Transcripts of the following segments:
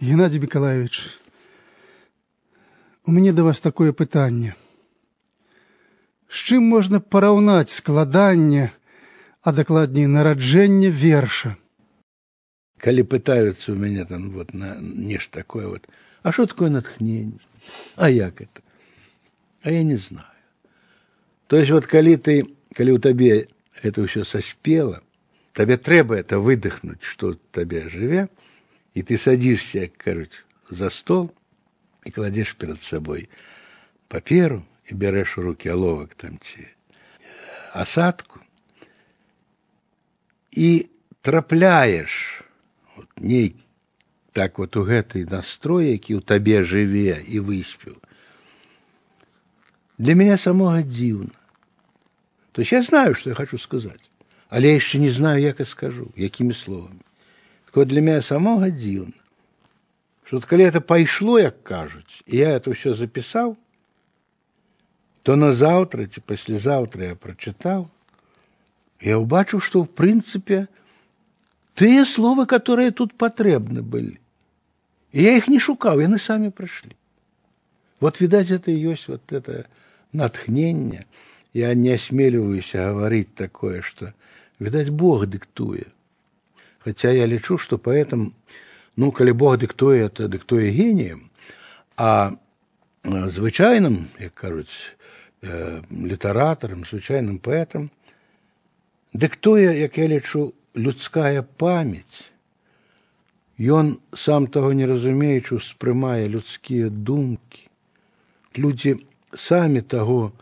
Геннадій Миколаївич, у мене до вас такое питання. З чим можна параўнаць складанне, а дакладней нараджэнне верша? Калі пытаются у меня там вот на нечто такое вот, а что такое натхнение? А як это? А я не знаю. То есть вот калі ты, калі у табе это ўсё саспела, табе трэба это выдохнуть, что табе жыве, и ты садишься, как кажуть, за стол и кладешь перед собой паперу и берешь в руки оловок там ці осадку и трапляешь вот, ней так вот у гэтай настрой, які у табе жыве і выспеў. Для меня самого дзіўна. То есть я знаю, что я хочу сказать, але я еще не знаю, як я скажу, якими словами. Так вот для меня самого дзіўна, что вот калі это пайшло, як кажуць, і я это все записал, то на завтра ці паслязаўтра я прочитал, я убачыў, что в принципе тыя словы, которые тут патрэбны былі. И я их не шукаў, яны самі прыйшлі. Вот, видать, это и есть вот это натхнение. Я не осмеливаюсь говорить такое, что, видать, Бог диктует. Хотя я лечу, что поэтому, ну, коли Бог диктує, то диктує генієм, а звичайним, як кажуть, літераторам, звичайним поетам, диктує, як я лічу, людська пам'ять. Ён сам того не разумеючи, успрымае людскія думкі. Людзі самі таго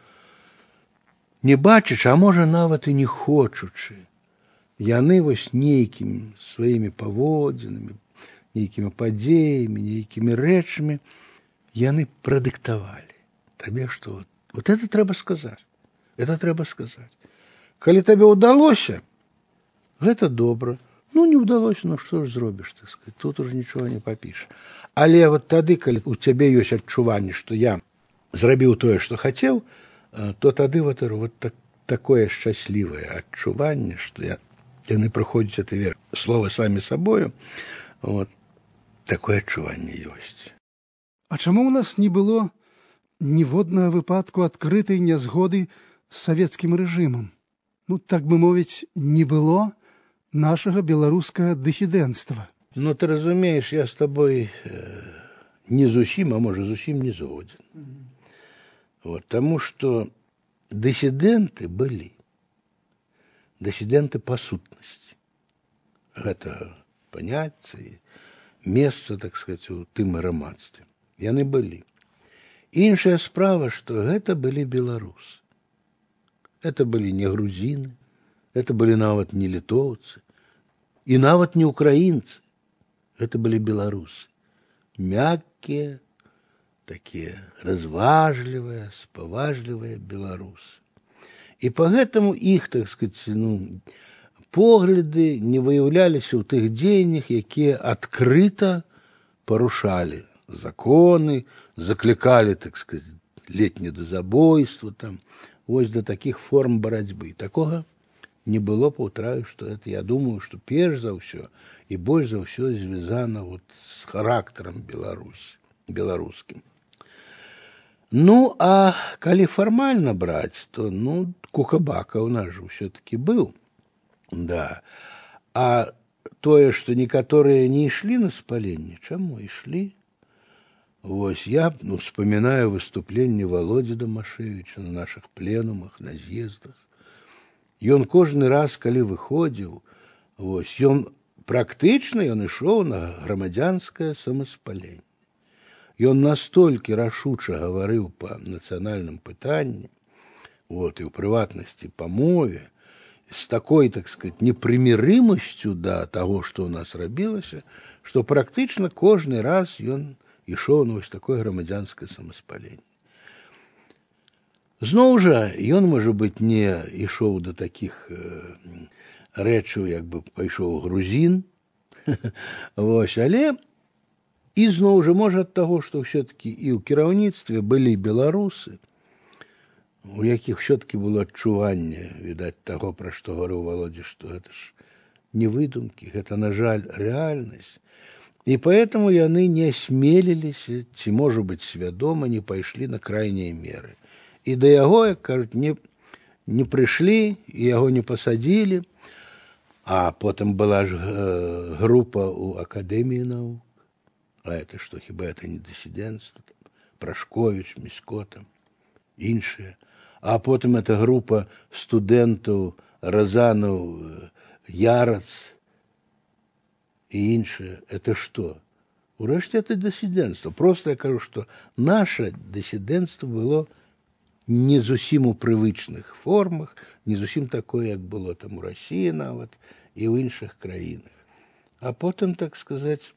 не бачачы, а можа нават і не хочучы, яны вось нейкімі сваімі паводзінамі, нейкімі падзеямі, нейкімі рэчамі яны прадыктавалі табе што вот, вот это трэба сказаць, это трэба сказаць. Калі табе ўдалося, гэта добра, ну не ўдалося, ну што ж зробіш так сказать, тут уже нічога не папіш. Але вот тады, калі у цябе ёсць адчуванне, што я зрабіў тое, што хацеў, то тады вот, вот так, такое шчаслівае адчуванне, што я, яны прыходзяць это вер словы самі сабою, вот, такое адчуванне ёсць. А чаму ў нас не было ніводнага выпадку адкрытай нязгоды з савецкім рэжымам? Ну так бы мовіць, не было, нашага беларускага дысідэнцтва. Ну ты разумееш, я з табой э, не зусім, а можа зусім не згодзін. Mm -hmm. вот, Таму што дысідэнты былі дысідэнты па сутнасці. Гэта паняцце месца, так сказать, у тым грамадстве. Яны былі. Іншая справа, што гэта былі беларусы. Это былі не грузіны, это былі нават не літоўцы, і нават не украінцы гэта былі беларусы мяккія такія разважлівыя спаважлівыя беларусы і по гэтаму іх так сказать ну погляды не выяўляліся ў тых дзеяннях якія адкрыта парушалі законы заклікалі так сказать летні да забойства там вось да такіх форм барацьбы такога не было паўтараю што это я думаю што перш за ўсё і больш за ўсё звязана вот з характарам беларусь беларускім ну а калі фармальна браць то ну кухабака у нас жа ўсё таки быў да а тое што некаторыя не ішлі на спаленне чаму ішлі Вось я ну, вспоминаю выступленне володи Домашевича на наших пленумах, на з'ездах. Ён кожны раз, калі выходзіў, вось ён практычна ён ішоў на грамадзянскае самаспаленне. Ён настолькі рашуча гаварыў па нацыянальным пытанні, вот, і ў прыватнасці па мове, з такой так сказать непрымірымасцю да таго, што ў нас рабілася, што практычна кожны раз ён ішоў на вось такое грамадзянскае самаспаленне. Зноў жа ён можа быць не ішоў да такіх э, рэчаў як бы пайшоў грузін Вось але і зноў жа можа ад таго што ўсё таки і ў кіраўніцтве былі беларусы у якіх все таки было адчуванне відаць таго пра што гаварыў володдзі што гэта ж не выдумкі гэта на жаль рэальнасць И поэтому яны не осмелились, ці, может быть, свядома не пошли на крайние меры. И до яго, як кажуть, не, не пришли, и яго не посадили. А потом была ж э, группа у Академии наук. А это что, хіба это не диссидентство? Прошкович, Місько там, іншие. А потом эта группа студентов Розанов, э, Ярац и іншие. Это что? Урешті это диссидентство. Просто я кажу, что наше диссидентство было не зусім у привычных формах, не зусім такое, як было там у Росії нават і ў іншых краінах. А потым, так сказаць,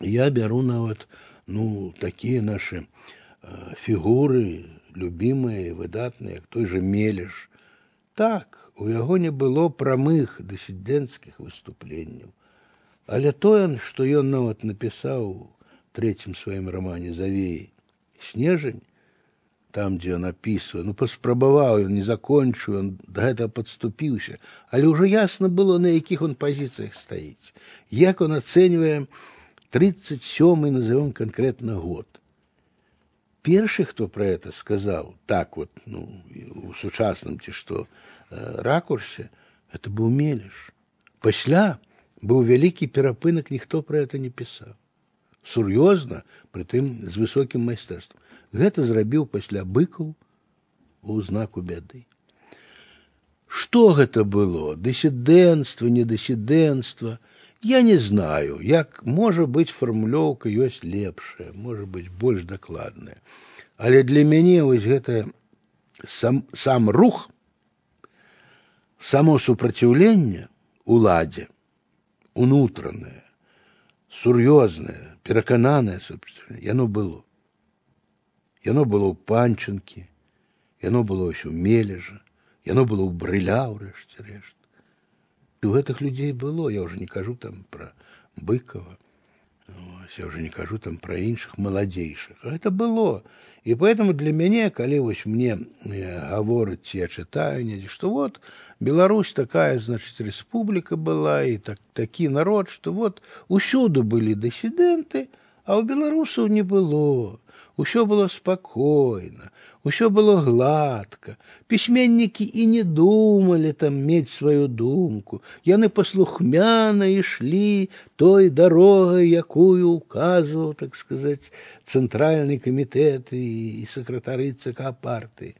я бяру нават ну такія нашы э, фігуры любімыя і выдатныя, як той же мелеш. Так, у яго не было прамых дысідэнцкіх выступленняў. Але тое, што ён нават напісаў у трэцім сваім рамане завеі снежань, там, дзе ён апісвае, ну паспрабаваў ён не закончыў, ён да гэтага падступіўся, але ўжо ясна было, на якіх он пазіцыях стаіць. Як он ацэньвае 37 назовем конкретно год. Першы, хто пра это сказаў так вот ну у сучасным ці што э, ракурсе, это быў мелеш. Пасля быў вялікі перапынак, ніхто пра это не пісаў. Сур'ёзна, прытым з высокім майстэрствам. Гэта зрабіў пасля быкаў у знаку бяды. Што гэта было? Дысідэнцтва, недысідэнцтва. Я не знаю, як можа быць фармулёўка ёсць лепшая, можа быць больш дакладная. Але для мяне вось гэта сам, сам рух, само супраціўленне уладзе, унутранае, сур'ёзнае, перакананае, яно было. Яно было ў панчынкі, яно было ўсё мележа, яно было ў брыля ўрэшце рэшт. У гэтых людзей было, я уже не кажу там пра быкова, я уже не кажу там пра іншых маладзейшых. это было. І поэтому для мяне, калі вось мне гавораць ці я чытаю недзе, што вот Беларусь такая, значыць, рэспубліка была і так, такі народ, што вот усюды былі дысідэнты, а ў беларусаў не было. Усё было спакойна, усё было гладка. Пісьменнікі і не думалі там мець сваю думку. Яны паслухмяна ішлі той дарогай, якую указваў, так сказаць, цэнтральны камітэт і сакратары ЦК партыі.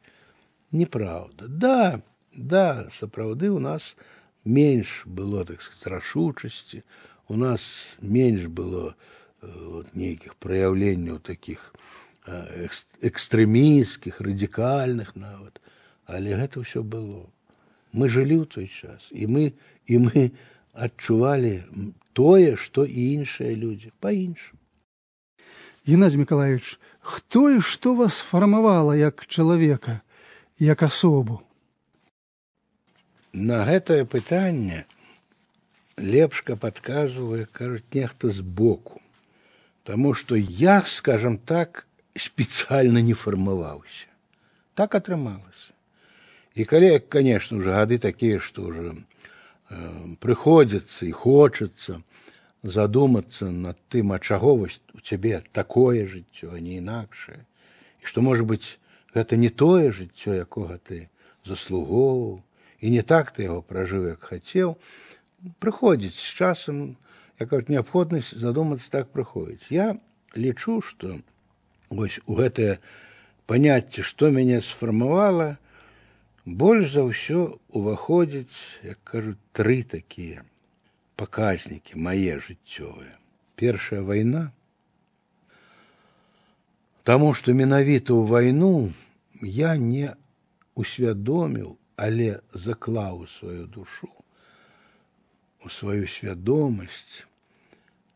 Неправда. Да, да, сапраўды у нас менш было так сказать, рашучасці, у нас менш было э, вот, нейкіх праяўленняў таких экстрэмійскіх радикальных нават але гэта ўсё было мы жылі ў той час і мы і мы адчувалі тое што і іншыя людзі па-іншаму Геннадзій Миколаевич, хто і што вас фармавала як чалавека, як асобу? На гэтае пытанне лепшка падказвае, кажуць нехта збоку. Таму што я, скажем так, специально не формовался. Так атрымалася. И калі, конечно, уже гады такие, что уже э, прыходзіцца і хочацца задумацца над тым, а чаго вось у цябе такое жыццё, а не інакшае. І што можа быць, гэта не тое жыццё, якога ты заслугоўваў, і не так ты яго пражыў, як хацеў, прыходзіць з часам, як неабходнасць задумацца так прыходзіць. Я лічу, што вось у гэтае паняцце што мяне сфармавала больш за ўсё уваходзіць як кажуць тры такія паказнікі мае жыццёвыя першая вайна таму што менавіта ў вайну я не усвядоміў але заклаў сваю душу у сваю свядомасць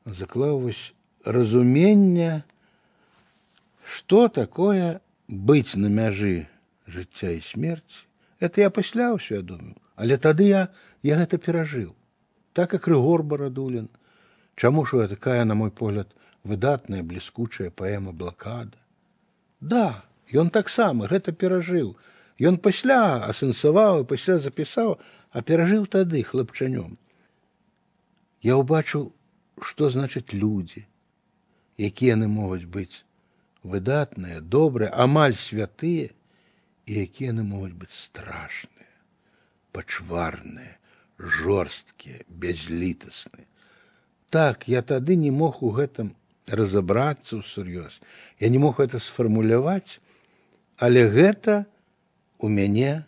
заклаў вось разумення что такое быть на мяжы жыцця і смерці это я пасля ўсвядоміў але тады я я гэта перажыў так как рыгор барадулін чаму ж такая на мой погляд выдатная бліскучая паэма блакада да ён таксама гэта перажыў ён пасля асэнсаваў і пасля запісаў а перажыў тады хлапчанём Я ўбачыў што значыць людзі, якія яны могуць быць выдатныя, добрыя, амаль святыя і якія яны могуць быць страшныя, пачварныя, жорсткія, бязлітасныя. Так, я тады не мог у гэтым разабрацца ўсур'ёз. Я не мог гэта сфармуляваць, але гэта у мяне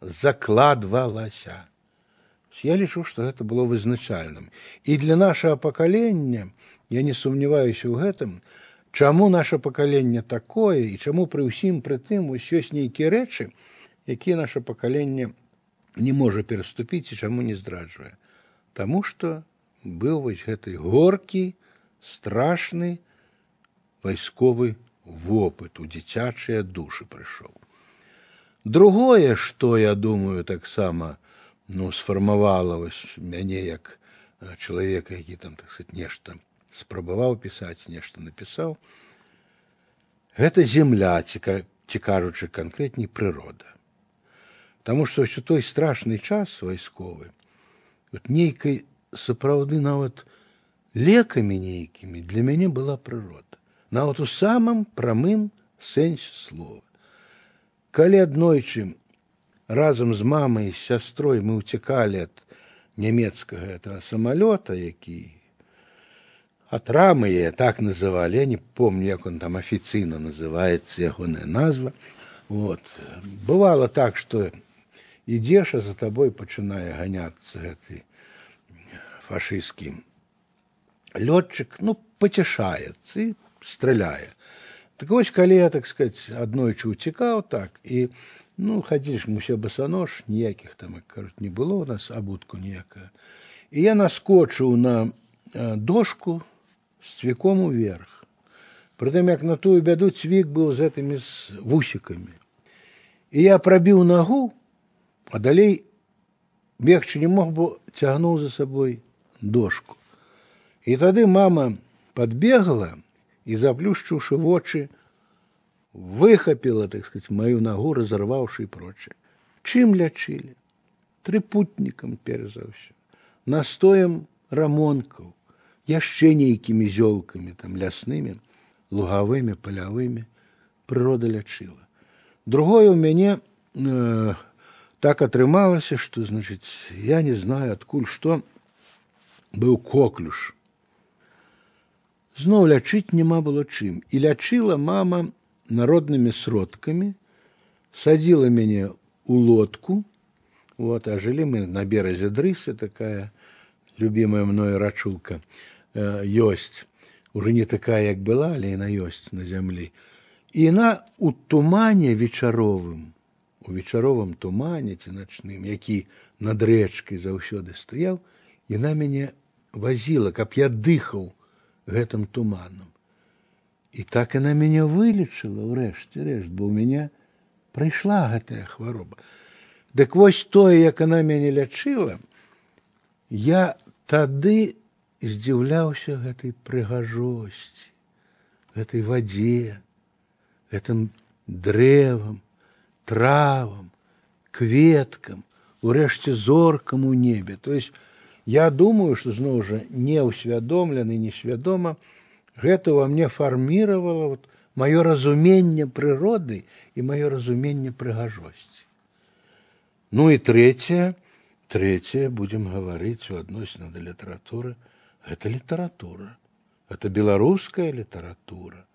закладвалася. Я лічу, што гэта было вызначальным. І для нашага пакалення я не сумняваюся ў гэтым, чаму наше пакаленне такое і чаму пры ўсім пры тым вось ёсць нейкія рэчы, якія наше пакаленне не можа пераступіць і чаму не здраджвае. Таму што быў вось гэты горкі, страшны вайсковы вопыт у дзіцячыя душы прыйшоў. Другое, што я думаю таксама ну сфармавала вось мяне як чалавека, які там так сказать, нешта спрабаваў пісаць, нешта напісаў. Гэта земля ці, ці кажучы канкрэтней прырода. Таму што ўсё той страшны час вайсковы вот нейкай сапраўды нават лекамі нейкімі для мяне была прырода, нават у самым прамым сэнсе слова. Калі аднойчы разам з мамай і сястрой мы ўцякалі ад нямецкага этого самалёта, які атрамыя так называлі, я не помню, як он там афіцыйна называецца ягоная назва. Вот. Бывало так, што ідзеш, а за табой пачынае ганяцца гэты фашысцкі лётчык ну пацяшаецца і страляе. Так вось калі я так сказать аднойчы уцікаў так і ну хадзіш мы усе басанож ніякіх там як кажуць не было у нас абутку ніякая і я наскочыў на дошку з цвіком уверх прытым як на тую бяду цвік быў з гэтымі з вусікамі і я прабіў нагу а далей бегчы не мог бы цягнуў за сабой дошку і тады мама подбегала і заплюшчыўшы вочы выхапіла так сказать маю нагу разорваўшы прочее чым лячылі трыпутнікам перш за ўсё настоем рамонкаў яшчэ нейкімі зёлкамі там ляснымі лугавымі палявымі прырода лячыла другое у мяне э, так атрымалася што значыць я не знаю адкуль што быў коклюш зноў лячыць няма было чым і лячыла мама народными сродками, садила меня у лодку, вот, а жили мы на березе Дрысы, такая любимая мною рачулка, э, ёсць, уже не такая, як была, але яна ёсць на зямлі. І яна у тумане вечаровым, у вечаровым тумане ці начным, які над рэчкай заўсёды стаяў, яна мяне вазіла, каб я дыхаў гэтым туманам. І так яна мяне вылечыла ўрэшце рэшт, бо ў мяне прыйшла гэтая хвароба. Дык вось тое, як она мяне лячыла, я тады здзіўляўся гэтай прыгажосці, гэтай вадзе, гэтым дрэвам, травам, кветкам, урэшце зоркам у небе. То есть я думаю, што зноў жа неўсвядомлены, несвядома, гэта во мне фарміравала вот маё разуменне прыроды і маё разуменне прыгажосці. Ну і трэцяе, трэцяе будзем гаварыць у адносіна да літаратуры, гэта літаратура, это беларуская літаратура.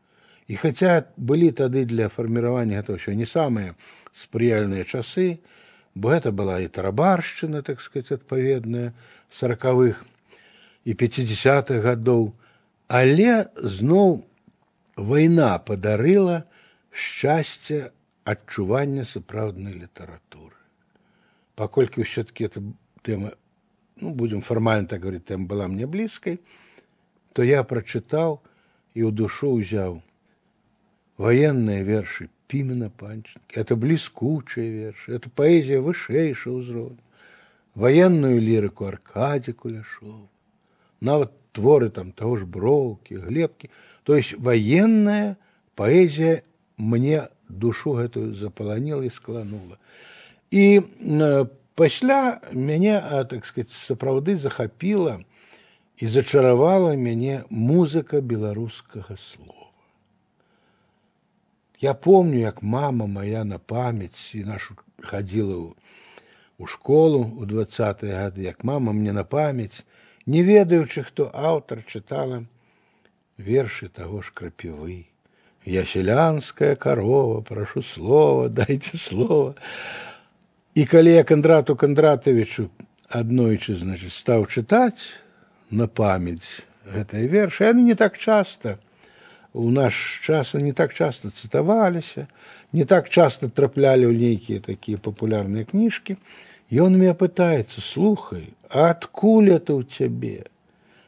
І хаця былі тады для фарміравання гэта ўсё не самыя спрыяльныя часы, бо гэта была і тарабаршчына, так сказать, адпаведная сорокавых і пятидесятых гадоў, Але зноў вайна падарыла шчасце адчування сапраўднай літаратуры. Паколькі ўсё-таки эта тэма ну, будем фармальна так говорить тэма была мне блізкай, то я прачытаў і ў душу ўзяў военные вершы пімена панчынкі это бліскучыя вершы это паэзія вышэйша ўзроўню военную лірыку аркадзе куляшов нават творы там того ж броўкі глебкі то есть военная поэзія мне душу гэтую запаланіла і скланула і э, пасля мяне так сказать сапраўды захапіла і зачаравала мяне музыка беларускага слова. Я помню, як мама моя на памяць і нашу хадзіла ў у школу у двадцатые гады, як мама мне на памяць, не ведаючы, хто аўтар чытала вершы таго ж крапівы. Я селянская корова, прошу слова, дайте слово. І калі я Кандрату Кандратовичу аднойчы значит, стаў чытаць на памяць гэтыя вершы, яны не так часто у наш час не так часто цытаваліся, не так часто траплялі ў нейкія такія папулярныя кніжкі. Ён меня пытаецца, слухай, а адкуль это ў цябе?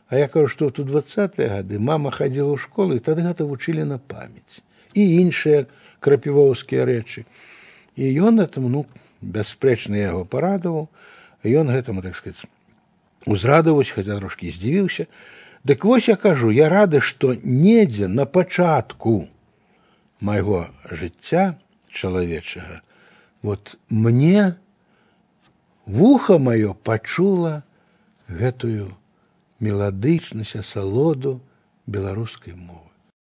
А я кажу, што тут двадцатыя гады мама хадзіла ў школу і тады гэта вучылі на памяць і іншыя крапівоўскія рэчы. І ён этому ну бясспрэчна яго парадаваў ён гэтаму так сказать узрадаваўся хаця трошки здзівіўся дык вось я кажу я рады што недзе на пачатку майго жыцця чалавечага вот мне вуха маё пачула гэтую меладычнасць асалоду беларускай мовы